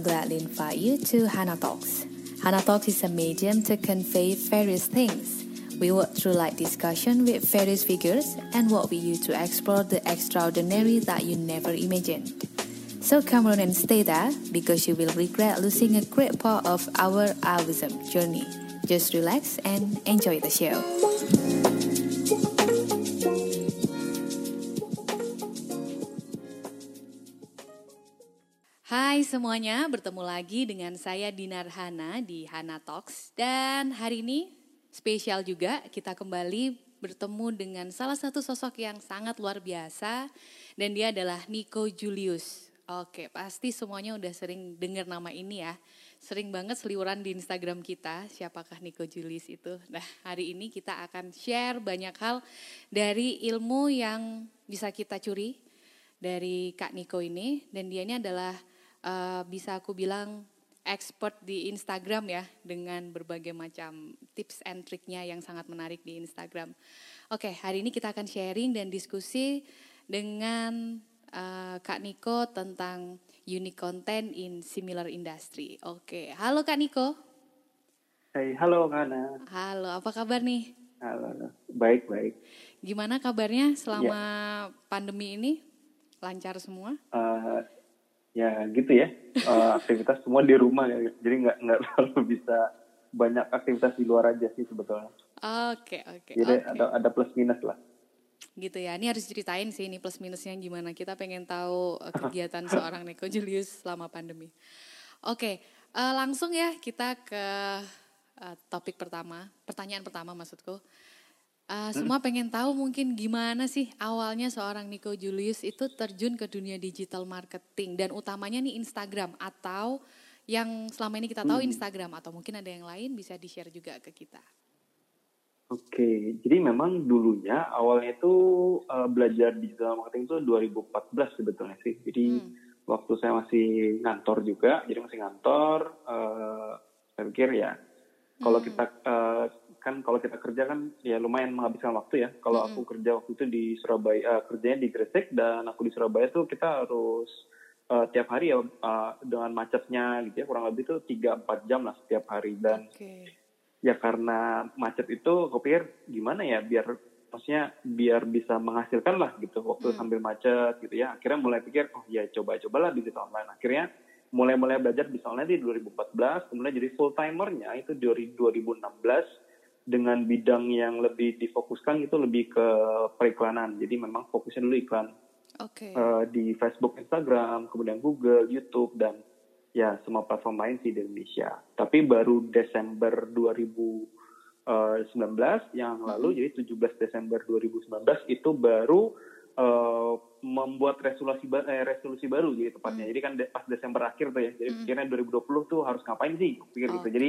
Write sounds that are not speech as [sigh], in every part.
I'm gladly invite you to Hana Talks. Hana Talks is a medium to convey various things. We work through light discussion with various figures and walk with you to explore the extraordinary that you never imagined. So come on and stay there because you will regret losing a great part of our Taoism journey. Just relax and enjoy the show. Hai semuanya, bertemu lagi dengan saya Dinar Hana di Hana Talks dan hari ini spesial juga kita kembali bertemu dengan salah satu sosok yang sangat luar biasa dan dia adalah Nico Julius. Oke, pasti semuanya udah sering dengar nama ini ya. Sering banget seliuran di Instagram kita, siapakah Nico Julius itu. Nah, hari ini kita akan share banyak hal dari ilmu yang bisa kita curi dari Kak Niko ini. Dan dia ini adalah uh, bisa aku bilang expert di Instagram ya dengan berbagai macam tips and triknya yang sangat menarik di Instagram. Oke, hari ini kita akan sharing dan diskusi dengan uh, Kak Niko tentang unique content in similar industry. Oke, halo Kak Niko. Hai, halo Kana. Halo, apa kabar nih? Halo, baik baik. Gimana kabarnya selama ya. pandemi ini? Lancar semua? Uh, ya gitu ya. Uh, aktivitas semua di rumah ya. Jadi nggak nggak [laughs] terlalu bisa banyak aktivitas di luar aja sih sebetulnya. Oke okay, oke okay, jadi okay. ada ada plus minus lah. Gitu ya. Ini harus ceritain sih ini plus minusnya gimana. Kita pengen tahu eh, [laughs] kegiatan seorang Neko Julius selama pandemi. Oke okay, uh, langsung ya kita ke uh, topik pertama pertanyaan pertama maksudku Uh, semua pengen tahu mungkin gimana sih awalnya seorang Nico Julius itu terjun ke dunia digital marketing dan utamanya nih Instagram atau yang selama ini kita tahu hmm. Instagram atau mungkin ada yang lain bisa di-share juga ke kita. Oke, jadi memang dulunya awalnya itu uh, belajar digital marketing itu 2014 sebetulnya sih. Jadi hmm. waktu saya masih ngantor juga, jadi masih ngantor, uh, saya pikir ya kalau hmm. kita uh, kan kalau kita kerja kan ya lumayan menghabiskan waktu ya. Kalau mm-hmm. aku kerja waktu itu di Surabaya, uh, kerjanya di Gresik dan aku di Surabaya tuh kita harus uh, tiap hari ya uh, dengan macetnya gitu ya kurang lebih tuh tiga empat jam lah setiap hari dan okay. ya karena macet itu aku pikir gimana ya biar maksudnya biar bisa menghasilkan lah gitu waktu mm. sambil macet gitu ya. Akhirnya mulai pikir oh ya coba-cobalah bisnis online. Akhirnya mulai-mulai belajar bisa online di 2014, kemudian jadi full timernya itu dari 2016 dengan bidang yang lebih difokuskan itu lebih ke periklanan. Jadi memang fokusnya dulu iklan okay. uh, di Facebook, Instagram, kemudian Google, YouTube dan ya semua platform lain sih di Indonesia. Tapi baru Desember 2019 eh, yang lalu, mm -hmm. jadi 17 Desember 2019 itu baru uh, membuat resolusi eh, resolusi baru jadi tepatnya. Mm. Jadi kan de pas Desember akhir tuh ya. Jadi mm. pikirnya 2020 tuh harus ngapain sih? Pikir oh. gitu. Jadi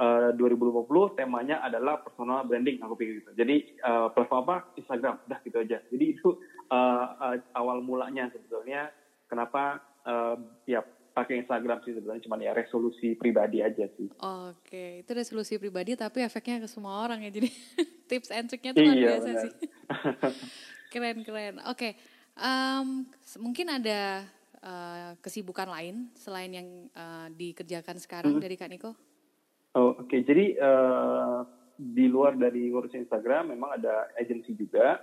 uh, 2020 temanya adalah personal branding aku pikir gitu. Jadi uh, platform apa? Instagram, udah gitu aja. Jadi itu uh, uh, awal mulanya sebetulnya kenapa uh, ya pakai Instagram sih sebetulnya cuma ya resolusi pribadi aja sih. Oke, itu resolusi pribadi tapi efeknya ke semua orang ya. Jadi [laughs] tips and triknya tuh luar iya, biasa benar. sih. [laughs] keren keren. Oke, um, mungkin ada uh, kesibukan lain selain yang uh, dikerjakan sekarang hmm. dari Kak Niko? Oke, okay. jadi uh, di luar dari ngurus Instagram memang ada agensi juga.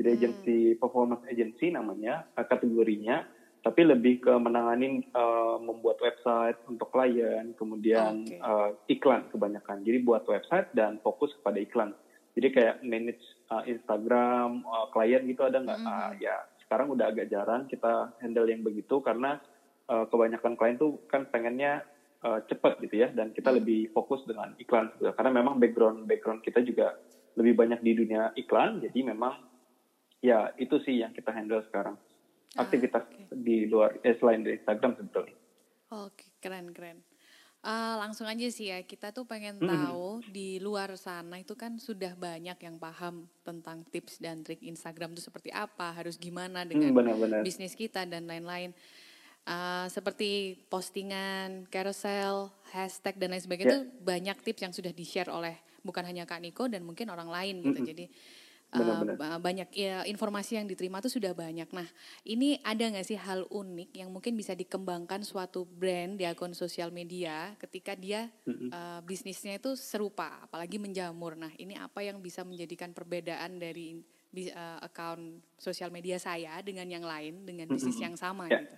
Jadi hmm. agensi performance agency namanya uh, kategorinya, tapi lebih ke menangani uh, membuat website untuk klien, kemudian okay. uh, iklan kebanyakan. Jadi buat website dan fokus kepada iklan. Jadi kayak manage uh, Instagram uh, klien gitu ada nggak? Hmm. Uh, ya sekarang udah agak jarang kita handle yang begitu karena uh, kebanyakan klien tuh kan pengennya uh, cepat gitu ya dan kita hmm. lebih fokus dengan iklan gitu. karena memang background background kita juga lebih banyak di dunia iklan jadi memang ya itu sih yang kita handle sekarang ah, aktivitas okay. di luar eh, selain dari Instagram sebetulnya. Oke okay, keren keren. Uh, langsung aja sih ya kita tuh pengen hmm. tahu di luar sana itu kan sudah banyak yang paham tentang tips dan trik Instagram itu seperti apa harus gimana dengan hmm, benar, benar. bisnis kita dan lain-lain uh, seperti postingan, carousel, hashtag dan lain sebagainya yeah. itu banyak tips yang sudah di-share oleh bukan hanya Kak Niko dan mungkin orang lain gitu. Mm -hmm. Jadi Uh, banyak ya informasi yang diterima tuh sudah banyak. Nah, ini ada nggak sih hal unik yang mungkin bisa dikembangkan suatu brand di akun sosial media ketika dia mm-hmm. uh, bisnisnya itu serupa, apalagi menjamur. Nah, ini apa yang bisa menjadikan perbedaan dari uh, akun sosial media saya dengan yang lain dengan bisnis mm-hmm. yang sama yeah. gitu?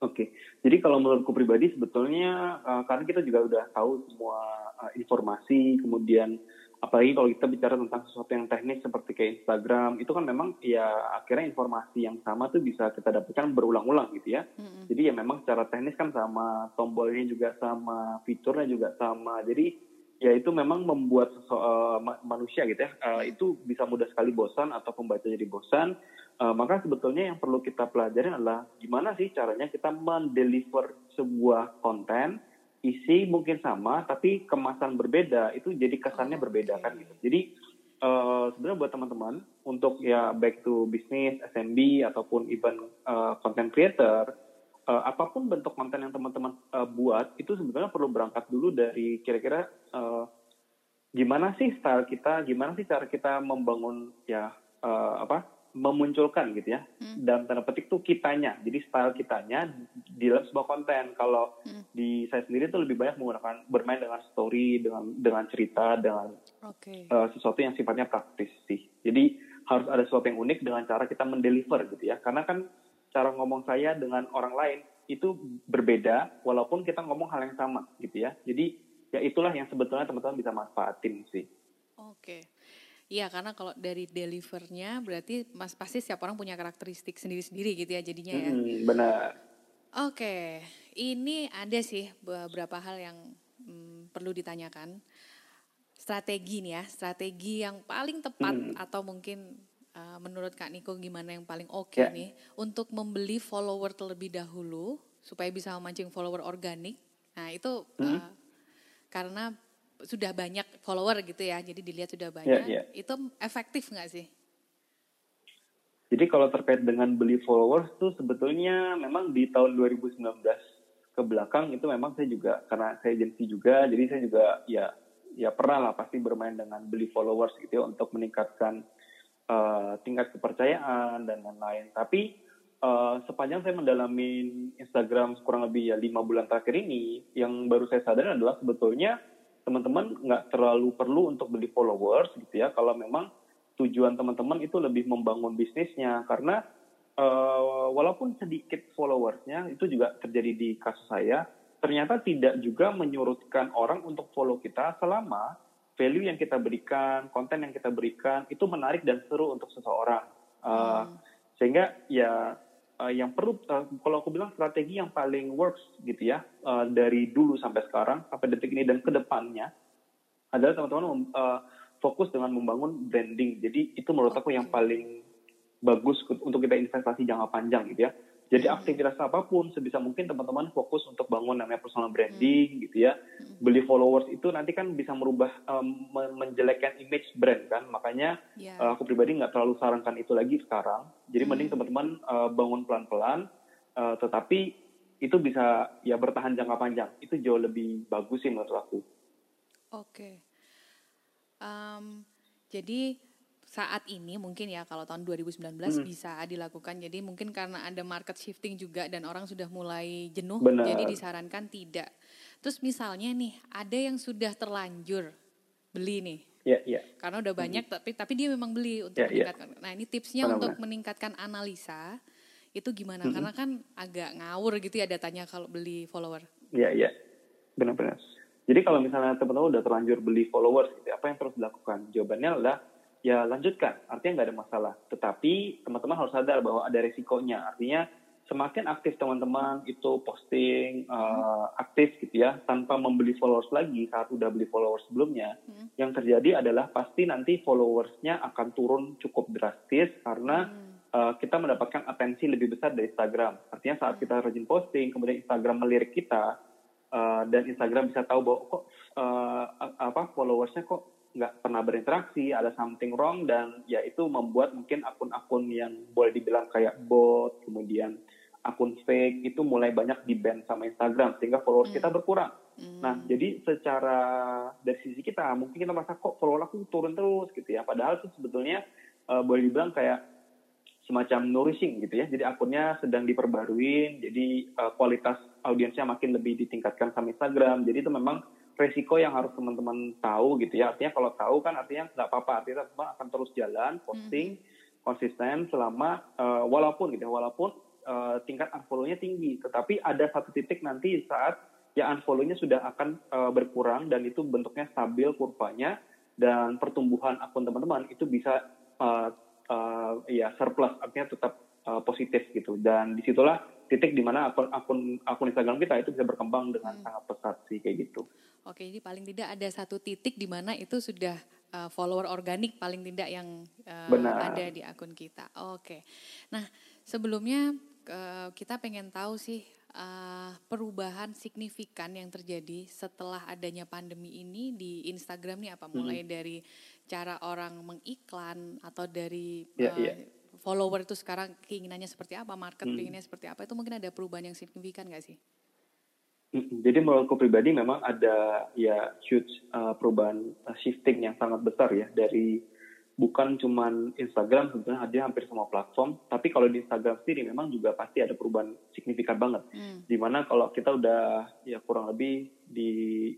Oke, okay. jadi kalau menurutku pribadi sebetulnya uh, karena kita juga udah tahu semua uh, informasi, kemudian apalagi kalau kita bicara tentang sesuatu yang teknis seperti kayak Instagram itu kan memang ya akhirnya informasi yang sama tuh bisa kita dapatkan berulang-ulang gitu ya mm-hmm. jadi ya memang secara teknis kan sama tombolnya juga sama fiturnya juga sama jadi ya itu memang membuat uh, manusia gitu ya uh, itu bisa mudah sekali bosan atau pembaca jadi bosan uh, maka sebetulnya yang perlu kita pelajari adalah gimana sih caranya kita mendeliver sebuah konten isi mungkin sama tapi kemasan berbeda itu jadi kesannya oh, berbeda kan gitu. Jadi uh, sebenarnya buat teman-teman untuk ya back to business, SMB ataupun even uh, content creator uh, apa pun bentuk konten yang teman-teman uh, buat itu sebetulnya perlu berangkat dulu dari kira-kira uh, gimana sih style kita, gimana sih cara kita membangun ya uh, apa memunculkan gitu ya hmm. dalam tanda petik tuh kitanya jadi style kitanya di dalam sebuah konten kalau hmm. di saya sendiri tuh lebih banyak menggunakan bermain dengan story dengan dengan cerita dengan okay. uh, sesuatu yang sifatnya praktis sih jadi harus ada sesuatu yang unik dengan cara kita mendeliver gitu ya karena kan cara ngomong saya dengan orang lain itu berbeda walaupun kita ngomong hal yang sama gitu ya jadi ya itulah yang sebetulnya teman-teman bisa manfaatin sih oke okay. Iya karena kalau dari delivernya berarti mas pasti setiap orang punya karakteristik sendiri-sendiri gitu ya jadinya ya. Hmm, benar. Oke, ini ada sih beberapa hal yang hmm, perlu ditanyakan. Strategi nih ya, strategi yang paling tepat hmm. atau mungkin uh, menurut Kak Niko gimana yang paling oke okay ya. nih untuk membeli follower terlebih dahulu supaya bisa memancing follower organik. Nah itu hmm. uh, karena sudah banyak follower gitu ya, jadi dilihat sudah ya, banyak, yeah, yeah. itu efektif nggak sih? Jadi kalau terkait dengan beli followers tuh sebetulnya memang di tahun 2019 ke belakang itu memang saya juga karena saya agensi juga, jadi saya juga ya ya pernah lah pasti bermain dengan beli followers gitu ya untuk meningkatkan uh, tingkat kepercayaan dan lain-lain. Tapi uh, sepanjang saya mendalami Instagram kurang lebih ya lima bulan terakhir ini, yang baru saya sadar adalah sebetulnya teman-teman nggak terlalu perlu untuk beli followers gitu ya. Kalau memang tujuan teman-teman itu lebih membangun bisnisnya. Karena uh, walaupun sedikit followersnya itu juga terjadi di kasus saya ternyata tidak juga menyurutkan orang untuk follow kita selama value yang kita berikan konten yang kita berikan itu menarik dan seru untuk seseorang. Uh, hmm. sehingga ya uh, yang perlu uh, kalau aku bilang strategi yang paling works gitu ya uh, dari dulu sampai sekarang sampai detik ini dan ke depannya adalah teman-teman uh, fokus dengan membangun branding. Jadi itu menurut aku yang paling bagus untuk kita investasi jangka panjang gitu ya. Jadi hmm. aktivitas apa pun sebisa mungkin teman-teman fokus untuk bangun namanya personal branding hmm. gitu ya. Hmm. Beli followers itu nanti kan bisa merubah um, menjelekkan image brand kan. Makanya yeah. uh, aku pribadi nggak terlalu sarankan itu lagi sekarang. Jadi hmm. mending teman-teman uh, bangun pelan-pelan uh, tetapi itu bisa ya bertahan jangka panjang. Itu jauh lebih bagus sih menurut aku. Oke. Okay. Um, jadi saat ini mungkin ya kalau tahun 2019 hmm. bisa dilakukan. Jadi mungkin karena ada market shifting juga dan orang sudah mulai jenuh, Benar. jadi disarankan tidak. Terus misalnya nih ada yang sudah terlanjur beli nih. Iya, iya. Karena udah banyak hmm. tapi tapi dia memang beli untuk ya, meningkatkan. Ya. Nah, ini tipsnya Benar, untuk meningkatkan analisa itu gimana? Hmm. Karena kan agak ngawur gitu ya datanya kalau beli follower. Iya, iya. Benar-benar. Jadi kalau misalnya teman-teman udah terlanjur beli followers gitu, apa yang terus dilakukan? Jawabannya adalah ya lanjutkan, artinya nggak ada masalah. Tetapi teman-teman harus sadar bahwa ada resikonya, artinya semakin aktif teman-teman itu posting uh, aktif gitu ya tanpa membeli followers lagi saat udah beli followers sebelumnya hmm. yang terjadi adalah pasti nanti followersnya akan turun cukup drastis karena hmm. uh, kita mendapatkan atensi lebih besar dari Instagram artinya saat hmm. kita rajin posting kemudian Instagram melirik kita uh, dan Instagram bisa tahu bahwa kok uh, apa followersnya kok nggak pernah berinteraksi, ada something wrong dan ya itu membuat mungkin akun-akun yang boleh dibilang kayak bot, kemudian akun fake itu mulai banyak di ban sama Instagram sehingga followers hmm. kita berkurang. Hmm. Nah, jadi secara dari sisi kita mungkin kita merasa kok follower aku turun terus gitu ya. Padahal itu sebetulnya uh, boleh dibilang kayak semacam nourishing gitu ya. Jadi akunnya sedang diperbarui, jadi uh, kualitas audiensnya makin lebih ditingkatkan sama Instagram. Jadi itu memang resiko yang harus teman-teman tahu gitu ya. Artinya kalau tahu kan artinya nggak apa-apa, artinya teman akan terus jalan posting hmm. konsisten selama uh, walaupun gitu ya, walaupun uh, tingkat unfollow-nya tinggi, tetapi ada satu titik nanti saat ya unfollow-nya sudah akan uh, berkurang dan itu bentuknya stabil kurvanya dan pertumbuhan akun teman-teman itu bisa uh, uh, ya surplus artinya tetap uh, positif gitu dan di situlah titik di mana akun akun akun Instagram kita itu bisa berkembang dengan hmm. sangat pesat sih kayak gitu. Oke, jadi paling tidak ada satu titik di mana itu sudah uh, follower organik paling tidak yang uh, ada di akun kita. Oke. Nah, sebelumnya uh, kita pengen tahu sih uh, perubahan signifikan yang terjadi setelah adanya pandemi ini di Instagram nih apa mulai hmm. dari cara orang mengiklan atau dari yeah, uh, yeah follower itu sekarang keinginannya seperti apa, market hmm. keinginannya seperti apa, itu mungkin ada perubahan yang signifikan nggak sih? Jadi menurutku pribadi memang ada ya huge uh, perubahan uh, shifting yang sangat besar ya dari bukan cuman Instagram sebetulnya ada hampir semua platform, tapi kalau di Instagram sendiri memang juga pasti ada perubahan signifikan banget. Hmm. Di mana kalau kita udah ya kurang lebih di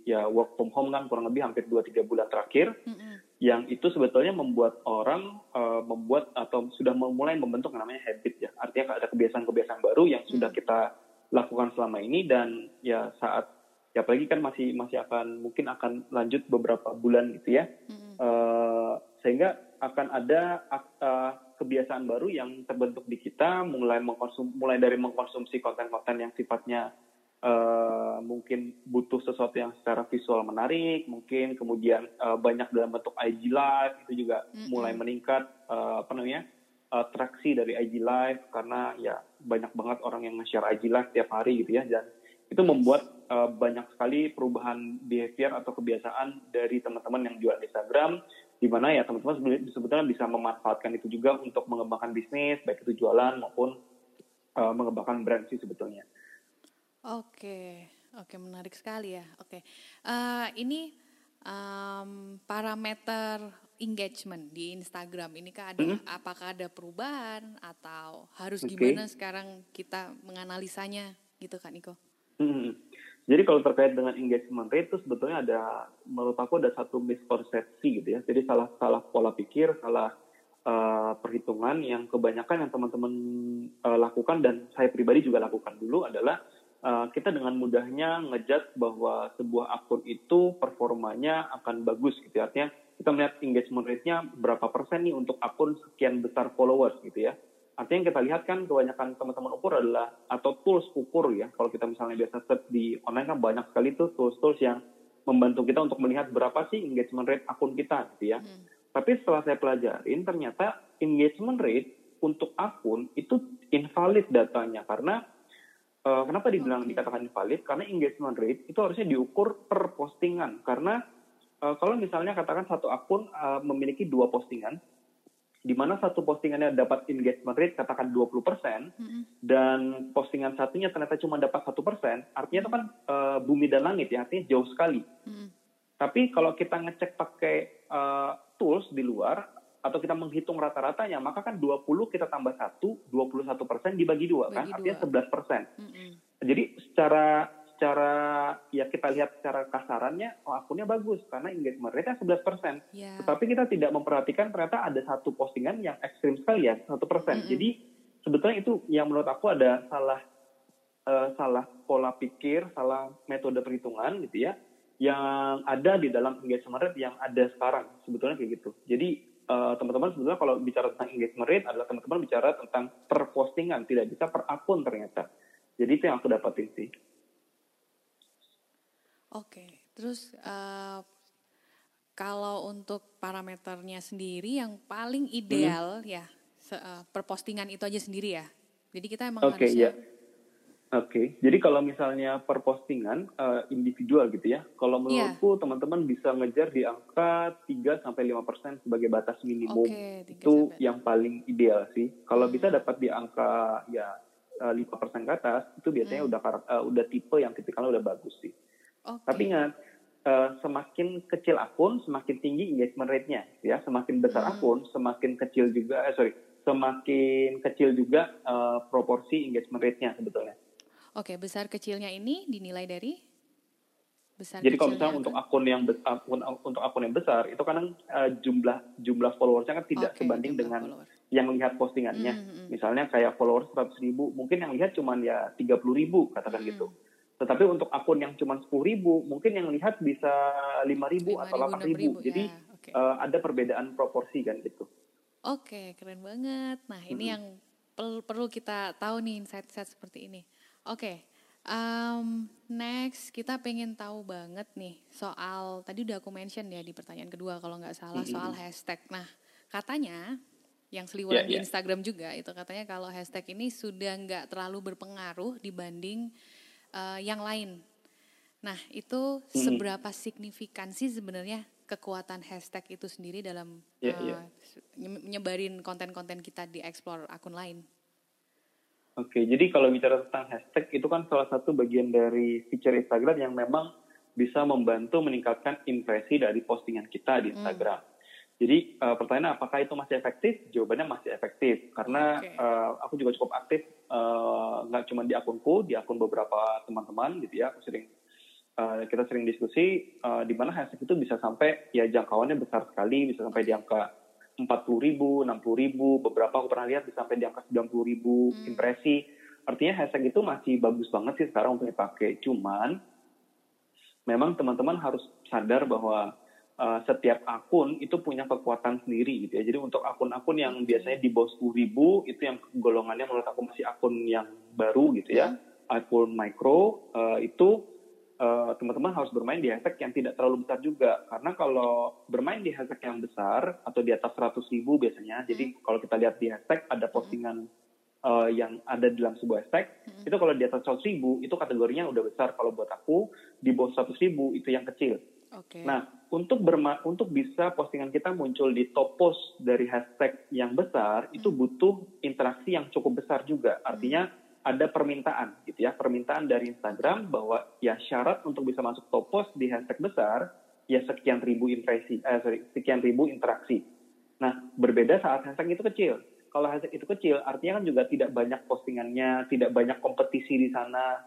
ya work from home kan kurang lebih hampir 2-3 bulan terakhir, hmm yang itu sebetulnya membuat orang uh, membuat atau sudah memulai membentuk namanya habit ya artinya ada kebiasaan-kebiasaan baru yang sudah hmm. kita lakukan selama ini dan ya saat ya apalagi kan masih masih akan mungkin akan lanjut beberapa bulan gitu ya hmm. uh, sehingga akan ada uh, kebiasaan baru yang terbentuk di kita mulai mengkonsum mulai dari mengkonsumsi konten-konten yang sifatnya mungkin butuh sesuatu yang secara visual menarik, mungkin kemudian uh, banyak dalam bentuk IG Live itu juga mm-hmm. mulai meningkat uh, apa namanya atraksi dari IG Live karena ya banyak banget orang yang nge-share IG Live tiap hari gitu ya dan itu membuat uh, banyak sekali perubahan behavior atau kebiasaan dari teman-teman yang jual di Instagram di mana ya teman-teman sebetulnya bisa memanfaatkan itu juga untuk mengembangkan bisnis baik itu jualan maupun uh, mengembangkan brand sih sebetulnya. Oke, oke menarik sekali ya. Oke, uh, ini um, parameter engagement di Instagram ini kah ada, hmm? apakah ada perubahan atau harus okay. gimana sekarang kita menganalisanya gitu kan Niko? Hmm. Jadi kalau terkait dengan engagement rate itu sebetulnya ada menurut aku ada satu miskonsepsi gitu ya. Jadi salah salah pola pikir, salah uh, perhitungan yang kebanyakan yang teman-teman uh, lakukan dan saya pribadi juga lakukan dulu adalah uh, kita dengan mudahnya ngejat bahwa sebuah akun itu performanya akan bagus gitu ya. Artinya kita melihat engagement rate-nya berapa persen nih untuk akun sekian besar followers gitu ya. Artinya yang kita lihat kan kebanyakan teman-teman ukur adalah atau tools ukur ya. Kalau kita misalnya biasa search di online kan banyak sekali tuh tools-tools yang membantu kita untuk melihat berapa sih engagement rate akun kita gitu ya. Hmm. Tapi setelah saya pelajarin ternyata engagement rate untuk akun itu invalid datanya karena Uh, kenapa dibilang okay. dikatakan invalid? Karena engagement rate itu harusnya diukur per postingan. Karena uh, kalau misalnya katakan satu akun uh, memiliki dua postingan, di mana satu postingannya dapat engagement rate katakan 20% mm-hmm. dan postingan satunya ternyata cuma dapat satu persen, artinya itu kan uh, bumi dan langit ya, artinya jauh sekali. Mm-hmm. Tapi kalau kita ngecek pakai uh, atau kita menghitung rata-ratanya, maka kan 20 kita tambah 1, 21 persen dibagi dua kan, artinya 11 persen. Mm -hmm. Jadi secara secara ya kita lihat secara kasarannya, oh akunnya bagus karena engagement rate-nya 11 persen. Yeah. Tetapi kita tidak memperhatikan ternyata ada satu postingan yang ekstrim sekali ya, satu persen. Mm -hmm. Jadi sebetulnya itu yang menurut aku ada salah uh, salah pola pikir, salah metode perhitungan gitu ya, yang ada di dalam engagement rate yang ada sekarang sebetulnya kayak gitu. Jadi teman-teman uh, sebetulnya kalau bicara tentang engagement rate adalah teman-teman bicara tentang per postingan, tidak bisa per akun ternyata. Jadi itu yang aku dapatin sih. Oke, terus uh, kalau untuk parameternya sendiri yang paling ideal hmm. ya uh, per postingan itu aja sendiri ya. Jadi kita emang okay, harusnya yeah Oke, okay. jadi kalau misalnya per postingan uh, individual gitu ya, kalau iya. menurutku yeah. teman-teman bisa ngejar di angka 3 sampai lima persen sebagai batas minimum. Okay, itu yang paling ideal sih. Kalau hmm. bisa dapat di angka ya lima persen ke atas itu biasanya hmm. udah uh, udah tipe yang tipikalnya udah bagus sih. Okay. Tapi ingat uh, semakin kecil akun semakin tinggi engagement rate-nya ya semakin besar hmm. akun semakin kecil juga eh, sorry semakin kecil juga uh, proporsi engagement rate-nya sebetulnya. Oke, besar kecilnya ini dinilai dari besar Jadi kalau misalnya untuk akun yang akun untuk akun yang besar itu kadang uh, jumlah jumlah followersnya kan tidak okay, sebanding dengan followers. yang lihat postingannya. Mm -hmm. Misalnya kayak followers 100 ribu, mungkin yang lihat cuma ya 30 ribu katakan mm. gitu. Tetapi untuk akun yang cuma 10 ribu, mungkin yang lihat bisa 5 ribu atau 8 ribu. Jadi ya. okay. uh, ada perbedaan proporsi kan gitu. Oke, keren banget. Nah, ini hmm. yang perlu perlu kita tahu nih insight-insight seperti ini. Oke, um, next kita pengen tahu banget nih soal tadi udah aku mention ya di pertanyaan kedua kalau nggak salah hmm. soal hashtag. Nah, katanya yang seliweran yeah, di yeah. Instagram juga itu katanya kalau hashtag ini sudah nggak terlalu berpengaruh dibanding uh, yang lain. Nah, itu hmm. seberapa signifikan sih sebenarnya kekuatan hashtag itu sendiri dalam yeah, uh, yeah. nyebarin konten-konten kita di explore akun lain. Oke, jadi kalau bicara tentang hashtag itu kan salah satu bagian dari feature Instagram yang memang bisa membantu meningkatkan impresi dari postingan kita di hmm. Instagram. Hmm. Jadi uh, pertanyaan apakah itu masih efektif? Jawabannya masih efektif karena okay. uh, aku juga cukup aktif nggak uh, cuma di akunku, di akun beberapa teman-teman gitu ya. Aku sering uh, kita sering diskusi uh, di mana hashtag itu bisa sampai ya jangkauannya besar sekali, bisa sampai di angka 40 ribu, 60 ribu, beberapa aku pernah lihat sampai di angka 90 ribu hmm. impresi. Artinya hashtag itu masih bagus banget sih sekarang untuk dipakai. Cuman memang teman-teman harus sadar bahwa uh, setiap akun itu punya kekuatan sendiri gitu ya. Jadi untuk akun-akun yang biasanya di bawah 10 ribu itu yang golongannya menurut aku masih akun yang baru gitu ya. Hmm. Akun micro uh, itu teman-teman uh, harus bermain di hashtag yang tidak terlalu besar juga karena kalau bermain di hashtag yang besar atau di atas 100 ribu biasanya hmm. jadi kalau kita lihat di hashtag ada hmm. postingan uh, yang ada dalam sebuah hashtag hmm. itu kalau di atas 100 ribu itu kategorinya udah besar kalau buat aku di bawah 100 ribu itu yang kecil okay. nah untuk berma untuk bisa postingan kita muncul di top post dari hashtag yang besar hmm. itu butuh interaksi yang cukup besar juga artinya hmm ada permintaan gitu ya, permintaan dari Instagram bahwa ya syarat untuk bisa masuk top post di hashtag besar ya sekian ribu impresi, eh, sorry, sekian ribu interaksi. Nah, berbeda saat hashtag itu kecil. Kalau hashtag itu kecil, artinya kan juga tidak banyak postingannya, tidak banyak kompetisi di sana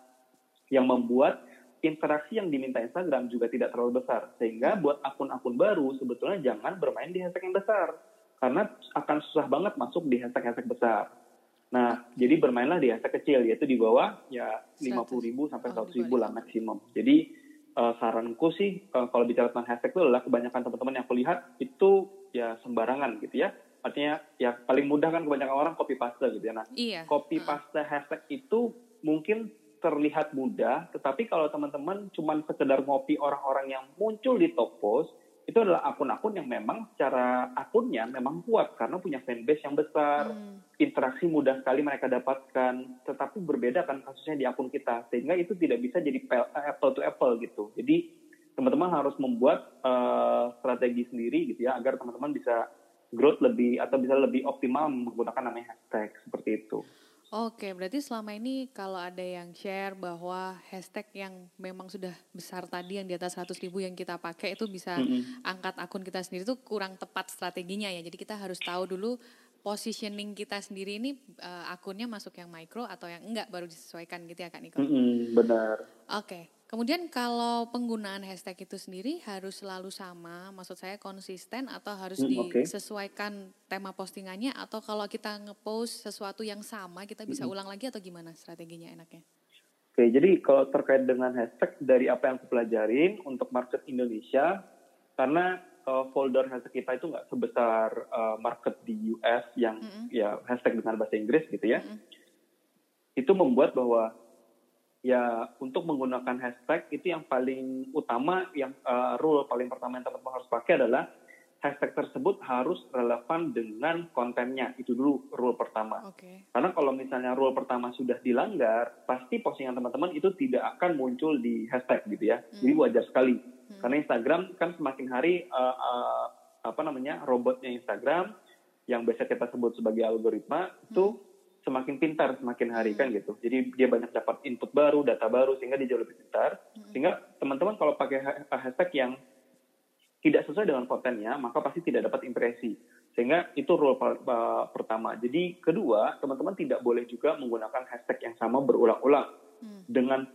yang membuat interaksi yang diminta Instagram juga tidak terlalu besar. Sehingga buat akun-akun baru sebetulnya jangan bermain di hashtag yang besar. Karena akan susah banget masuk di hashtag-hashtag besar. Nah, jadi bermainlah di hashtag kecil, yaitu di bawah ya 50 ribu sampai 100 ribu lah maksimum. Jadi uh, saranku sih uh, kalau bicara tentang hashtag itu adalah kebanyakan teman-teman yang aku lihat itu ya sembarangan gitu ya. Artinya ya paling mudah kan kebanyakan orang copy paste gitu ya. Nah, iya. copy paste uh. hashtag itu mungkin terlihat mudah, tetapi kalau teman-teman cuma sekedar ngopi orang-orang yang muncul di top post, itu adalah akun-akun yang memang secara akunnya memang kuat karena punya fanbase yang besar, hmm. interaksi mudah sekali mereka dapatkan, tetapi berbeda kan kasusnya di akun kita sehingga itu tidak bisa jadi apple to apple gitu. Jadi teman-teman harus membuat uh, strategi sendiri gitu ya agar teman-teman bisa growth lebih atau bisa lebih optimal menggunakan namanya hashtag seperti itu. Oke, berarti selama ini kalau ada yang share bahwa hashtag yang memang sudah besar tadi yang di atas 100 ribu yang kita pakai itu bisa mm -hmm. angkat akun kita sendiri itu kurang tepat strateginya ya. Jadi kita harus tahu dulu positioning kita sendiri ini uh, akunnya masuk yang micro atau yang enggak baru disesuaikan gitu ya Kak Niko. Mm -hmm, benar. Oke. Kemudian kalau penggunaan hashtag itu sendiri harus selalu sama, maksud saya konsisten atau harus hmm, disesuaikan tema postingannya atau kalau kita ngepost sesuatu yang sama kita bisa hmm. ulang lagi atau gimana strateginya enaknya? Oke, jadi kalau terkait dengan hashtag dari apa yang aku pelajarin untuk market Indonesia, karena uh, folder hashtag kita itu nggak sebesar uh, market di US yang mm -hmm. ya hashtag dengan bahasa Inggris gitu ya, mm -hmm. itu membuat bahwa ya untuk menggunakan hashtag itu yang paling utama yang uh, rule paling pertama yang teman-teman harus pakai adalah hashtag tersebut harus relevan dengan kontennya itu dulu rule pertama. Okay. Karena kalau misalnya rule pertama sudah dilanggar, pasti postingan teman-teman itu tidak akan muncul di hashtag gitu ya. Hmm. Jadi wajar sekali. Hmm. Karena Instagram kan semakin hari uh, uh, apa namanya robotnya Instagram yang biasa kita sebut sebagai algoritma hmm. itu semakin pintar semakin hari kan gitu. Jadi dia banyak dapat input baru, data baru sehingga dia jauh lebih pintar. Sehingga teman-teman kalau pakai hashtag yang tidak sesuai dengan kontennya, maka pasti tidak dapat impresi. Sehingga itu rule pertama. Jadi kedua, teman-teman tidak boleh juga menggunakan hashtag yang sama berulang-ulang hmm. dengan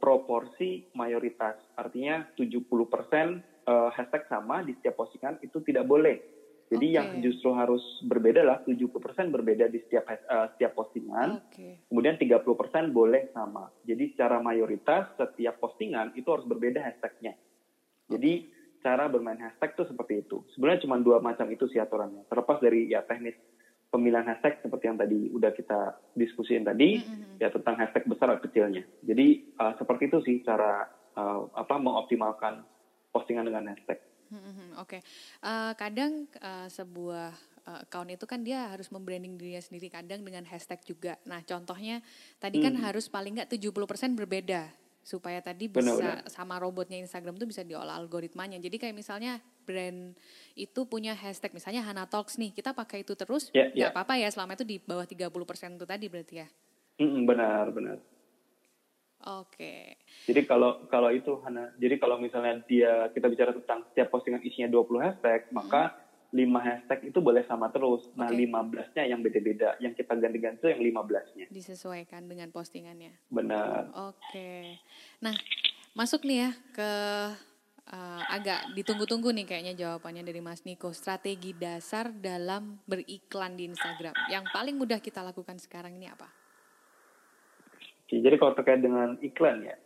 proporsi mayoritas. Artinya 70% uh, hashtag sama di setiap postingan itu tidak boleh jadi okay. yang justru harus berbeda lah 70% berbeda di setiap uh, setiap postingan. Okay. Kemudian 30% boleh sama. Jadi secara mayoritas setiap postingan itu harus berbeda hashtagnya. Jadi cara bermain hashtag itu seperti itu. Sebenarnya cuma dua macam itu sih aturannya. Terlepas dari ya teknis pemilihan hashtag seperti yang tadi udah kita diskusiin tadi mm-hmm. ya tentang hashtag besar atau kecilnya. Jadi uh, seperti itu sih cara uh, apa mengoptimalkan postingan dengan hashtag. Hmm, Oke, okay. uh, eh, kadang uh, sebuah uh, account itu kan dia harus membranding dirinya sendiri kadang dengan hashtag juga. Nah contohnya tadi kan hmm. harus paling nggak 70% berbeda supaya tadi bisa benar, benar. sama robotnya Instagram tuh bisa diolah algoritmanya. Jadi kayak misalnya brand itu punya hashtag misalnya Hana Talks nih, kita pakai itu terus yeah, nggak yeah. apa-apa ya selama itu di bawah 30% itu tadi berarti ya. Mm, benar, benar. Oke. Jadi kalau kalau itu Hana, jadi kalau misalnya dia kita bicara tentang setiap postingan isinya 20 hashtag, hmm. maka 5 hashtag itu boleh sama terus. Nah, okay. 15-nya yang beda-beda. Yang kita ganti-ganti itu yang 15-nya. Disesuaikan dengan postingannya. Benar. Oke. Nah, masuk nih ya ke uh, agak ditunggu-tunggu nih kayaknya jawabannya dari Mas Niko. Strategi dasar dalam beriklan di Instagram. Yang paling mudah kita lakukan sekarang ini apa? Jadi kalau terkait dengan iklan ya,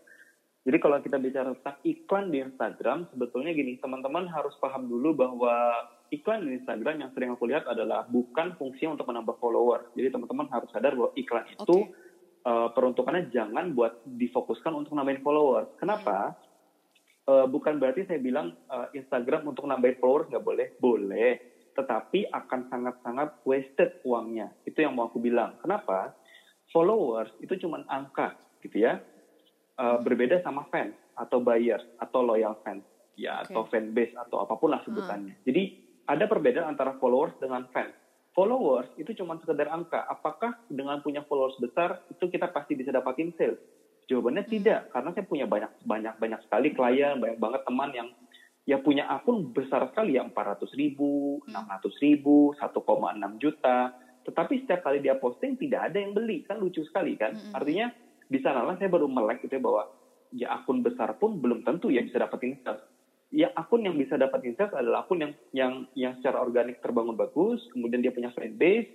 jadi kalau kita bicara tentang iklan di Instagram, sebetulnya gini, teman-teman harus paham dulu bahwa iklan di Instagram yang sering aku lihat adalah bukan fungsi untuk menambah follower. Jadi teman-teman harus sadar bahwa iklan itu okay. uh, peruntukannya jangan buat difokuskan untuk nambahin follower. Kenapa? Uh, bukan berarti saya bilang uh, Instagram untuk nambahin followers nggak boleh, boleh. Tetapi akan sangat-sangat wasted uangnya. Itu yang mau aku bilang. Kenapa? Followers itu cuma angka gitu ya. Uh, berbeda sama fans atau buyers atau loyal fans ya okay. atau fan base atau apa pun lah sebutannya. Hmm. Jadi ada perbedaan antara followers dengan fans. Followers itu cuma sekedar angka. Apakah dengan punya followers besar itu kita pasti bisa dapatin sales? Jawabannya hmm. tidak, karena saya punya banyak banyak banyak sekali klien, banyak banget teman yang ya punya akun besar sekali ya 400 ribu, 600 hmm. ribu, 1,6 juta tetapi setiap kali dia posting tidak ada yang beli kan lucu sekali kan mm-hmm. artinya di sanalah saya baru melek gitu ya bahwa ya akun besar pun belum tentu ya bisa dapetin sales ya akun yang bisa dapetin sales adalah akun yang yang yang secara organik terbangun bagus kemudian dia punya fan base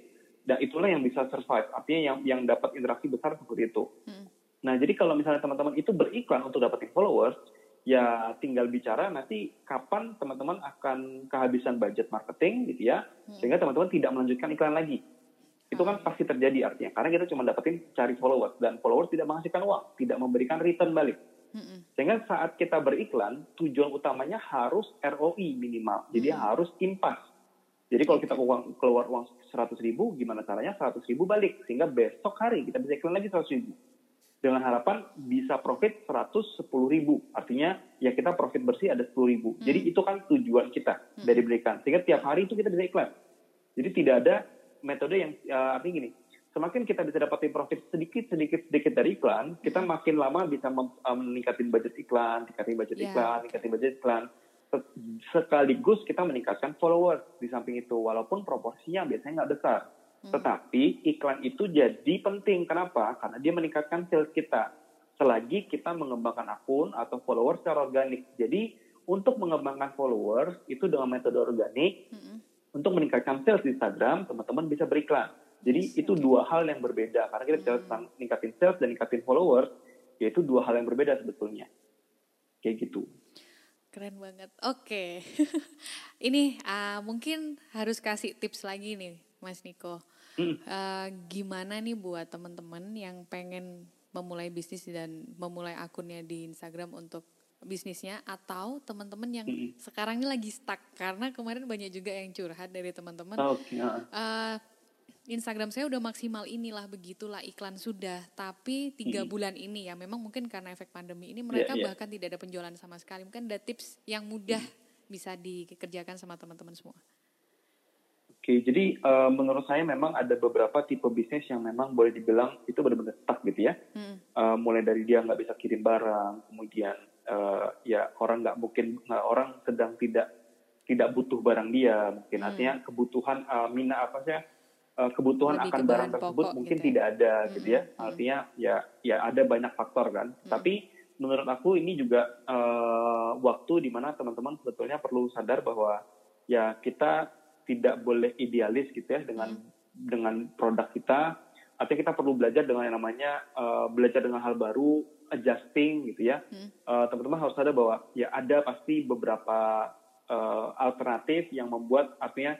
dan itulah yang bisa survive artinya yang yang dapat interaksi besar seperti itu mm. nah jadi kalau misalnya teman-teman itu beriklan untuk dapetin followers ya tinggal bicara nanti kapan teman-teman akan kehabisan budget marketing gitu ya mm. sehingga teman-teman tidak melanjutkan iklan lagi itu kan pasti terjadi artinya karena kita cuma dapetin cari followers dan followers tidak menghasilkan uang tidak memberikan return balik sehingga saat kita beriklan tujuan utamanya harus ROI minimal jadi harus impas jadi kalau kita uang, keluar uang 100 ribu gimana caranya 100 ribu balik sehingga besok hari kita bisa iklan lagi 100 ribu dengan harapan bisa profit 110 ribu. Artinya ya kita profit bersih ada 10 ribu. Hmm. Jadi itu kan tujuan kita hmm. dari berikan. Sehingga tiap hari itu kita bisa iklan. Jadi tidak ada metode yang uh, artinya gini, semakin kita bisa dapatin profit sedikit sedikit sedikit dari iklan, kita makin lama bisa uh, meningkatin budget iklan, meningkatin budget yeah. iklan, meningkatin budget iklan. Sekaligus kita meningkatkan followers di samping itu, walaupun proporsinya biasanya nggak besar. Hmm. Tetapi iklan itu jadi penting. Kenapa? Karena dia meningkatkan sales kita. Selagi kita mengembangkan akun atau followers secara organik. Jadi untuk mengembangkan followers itu dengan metode organik, hmm untuk meningkatkan sales di Instagram, teman-teman bisa beriklan. Jadi itu dua hal yang berbeda. Karena kita bicara tentang meningkatin sales dan meningkatin followers, yaitu dua hal yang berbeda sebetulnya. Kayak gitu. Keren banget. Oke. [laughs] Ini uh, mungkin harus kasih tips lagi nih, Mas Niko. Hmm. Uh, gimana nih buat teman-teman yang pengen memulai bisnis dan memulai akunnya di Instagram untuk bisnisnya atau teman-teman yang mm-hmm. sekarang ini lagi stuck karena kemarin banyak juga yang curhat dari teman-teman okay. uh, Instagram saya udah maksimal inilah begitulah iklan sudah tapi tiga mm-hmm. bulan ini ya memang mungkin karena efek pandemi ini mereka yeah, yeah. bahkan tidak ada penjualan sama sekali mungkin ada tips yang mudah mm-hmm. bisa dikerjakan sama teman-teman semua. Oke, jadi uh, menurut saya memang ada beberapa tipe bisnis yang memang boleh dibilang itu benar-benar stuck gitu ya. Hmm. Uh, mulai dari dia nggak bisa kirim barang, kemudian uh, ya orang nggak mungkin orang sedang tidak tidak butuh barang dia, mungkin hmm. artinya kebutuhan uh, mina apa sih? Uh, kebutuhan Lebih akan barang tersebut mungkin gitu ya? tidak ada hmm. gitu ya. Hmm. Artinya ya ya ada banyak faktor kan. Hmm. Tapi menurut aku ini juga uh, waktu di mana teman-teman sebetulnya perlu sadar bahwa ya kita tidak boleh idealis gitu ya dengan hmm. dengan produk kita. Artinya kita perlu belajar dengan yang namanya uh, belajar dengan hal baru, adjusting gitu ya. Hmm. Uh, teman-teman harus sadar bahwa ya ada pasti beberapa uh, alternatif yang membuat artinya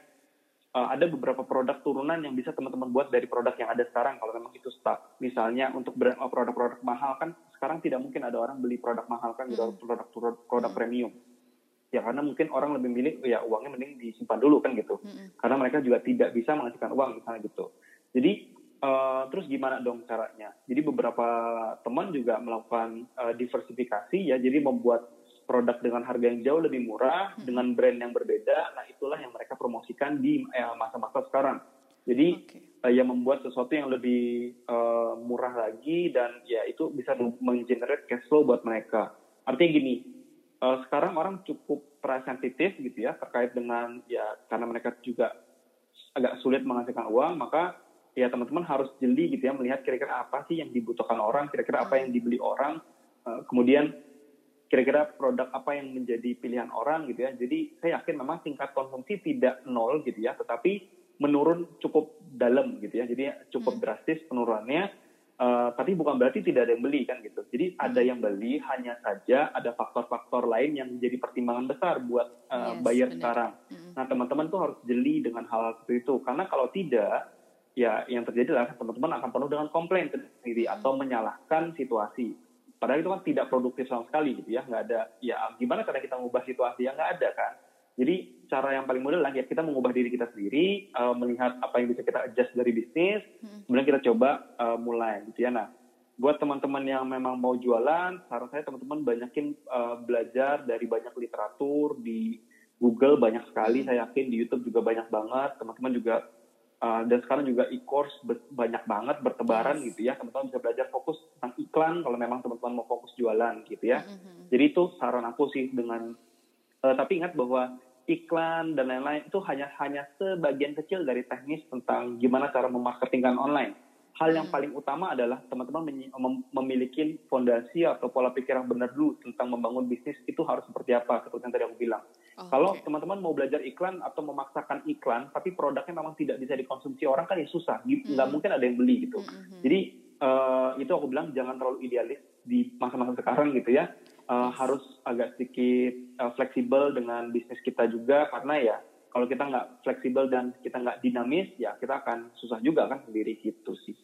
uh, ada beberapa produk turunan yang bisa teman-teman buat dari produk yang ada sekarang kalau memang itu stuck. Misalnya untuk produk-produk mahal kan sekarang tidak mungkin ada orang beli produk mahal kan gitu, hmm. produk produk, produk hmm. premium ya karena mungkin orang lebih milih ya uangnya mending disimpan dulu kan gitu mm-hmm. karena mereka juga tidak bisa menghasilkan uang misalnya gitu jadi uh, terus gimana dong caranya? Jadi beberapa teman juga melakukan uh, diversifikasi ya. Jadi membuat produk dengan harga yang jauh lebih murah mm-hmm. dengan brand yang berbeda. Nah itulah yang mereka promosikan di uh, masa-masa sekarang. Jadi okay. uh, yang membuat sesuatu yang lebih uh, murah lagi dan ya itu bisa menggenerate cash flow buat mereka. Artinya gini uh, sekarang orang cukup sensitif gitu ya terkait dengan ya karena mereka juga agak sulit menghasilkan uang maka ya teman-teman harus jeli gitu ya melihat kira-kira apa sih yang dibutuhkan orang kira-kira apa yang dibeli orang uh, kemudian kira-kira produk apa yang menjadi pilihan orang gitu ya jadi saya yakin memang tingkat konsumsi tidak nol gitu ya tetapi menurun cukup dalam gitu ya jadi cukup hmm. drastis penurunannya Uh, tapi bukan berarti tidak ada yang beli kan gitu. Jadi ada yang beli, hanya saja ada faktor-faktor lain yang menjadi pertimbangan besar buat uh, yes, benar. sekarang. Mm-hmm. Nah teman-teman tuh harus jeli dengan hal, hal seperti itu. Karena kalau tidak, ya yang terjadi adalah teman-teman akan penuh dengan komplain sendiri mm-hmm. atau menyalahkan situasi. Padahal itu kan tidak produktif sama sekali gitu ya, nggak ada. Ya gimana cara kita mengubah situasi yang nggak ada kan? Jadi cara yang paling mudah lah ya kita mengubah diri kita sendiri, uh, melihat apa yang bisa kita adjust dari bisnis, hmm. kemudian kita coba uh, mulai gitu ya. Nah, buat teman-teman yang memang mau jualan, saran saya teman-teman banyakin uh, belajar dari banyak literatur di Google banyak sekali, hmm. saya yakin di YouTube juga banyak banget. Teman-teman juga uh, dan sekarang juga e-course banyak banget bertebaran yes. gitu ya. Teman-teman bisa belajar fokus tentang iklan kalau memang teman-teman mau fokus jualan gitu ya. -hmm. Jadi itu saran aku sih dengan uh, tapi ingat bahwa iklan dan lain-lain itu hanya hanya sebagian kecil dari teknis tentang gimana cara memarketingkan online. Hal yang hmm. paling utama adalah teman-teman memiliki fondasi atau pola pikir yang benar dulu tentang membangun bisnis itu harus seperti apa seperti yang tadi aku bilang. Oh, Kalau okay. teman-teman mau belajar iklan atau memaksakan iklan tapi produknya memang tidak bisa dikonsumsi orang kan ya susah, nggak hmm. mungkin ada yang beli gitu. Hmm. hmm, hmm. Jadi uh, itu aku bilang jangan terlalu idealis di masa-masa sekarang gitu ya uh, harus agak sedikit uh, fleksibel dengan bisnis kita juga karena ya kalau kita nggak fleksibel dan kita nggak dinamis ya kita akan susah juga kan sendiri gitu sih.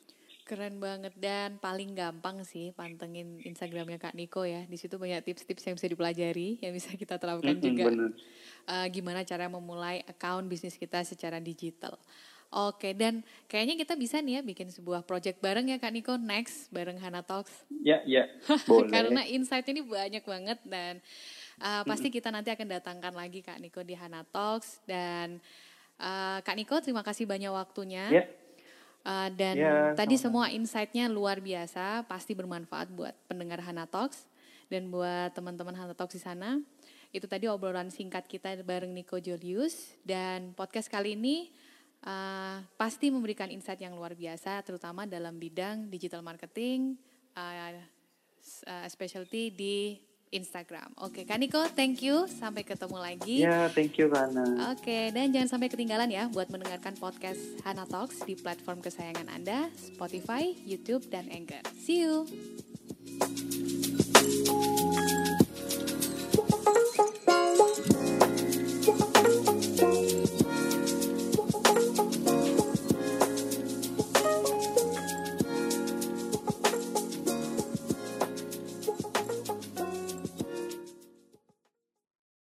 Keren banget dan paling gampang sih pantengin Instagramnya Kak Niko ya. Di situ banyak tips-tips yang bisa dipelajari yang bisa kita terapkan mm -hmm, juga. Uh, gimana cara memulai account bisnis kita secara digital. Oke, dan kayaknya kita bisa nih ya bikin sebuah project bareng ya Kak Niko next bareng Hana Talks. Ya, ya, [laughs] boleh. Karena insight ini banyak banget dan uh, pasti kita nanti akan datangkan lagi Kak Niko di Hana Talks dan uh, Kak Niko terima kasih banyak waktunya. Ya. Uh, dan ya, tadi sama. semua insightnya luar biasa, pasti bermanfaat buat pendengar Hana Talks dan buat teman-teman Hana Talks di sana. Itu tadi obrolan singkat kita bareng Niko Julius dan podcast kali ini uh, pasti memberikan insight yang luar biasa, terutama dalam bidang digital marketing, uh, uh, specialty di Instagram. Oke, okay, Kaniko, thank you. Sampai ketemu lagi. Ya, yeah, thank you, Hana. Oke, okay, dan jangan sampai ketinggalan ya buat mendengarkan podcast Hana Talks di platform kesayangan Anda, Spotify, YouTube, dan Anchor. See you.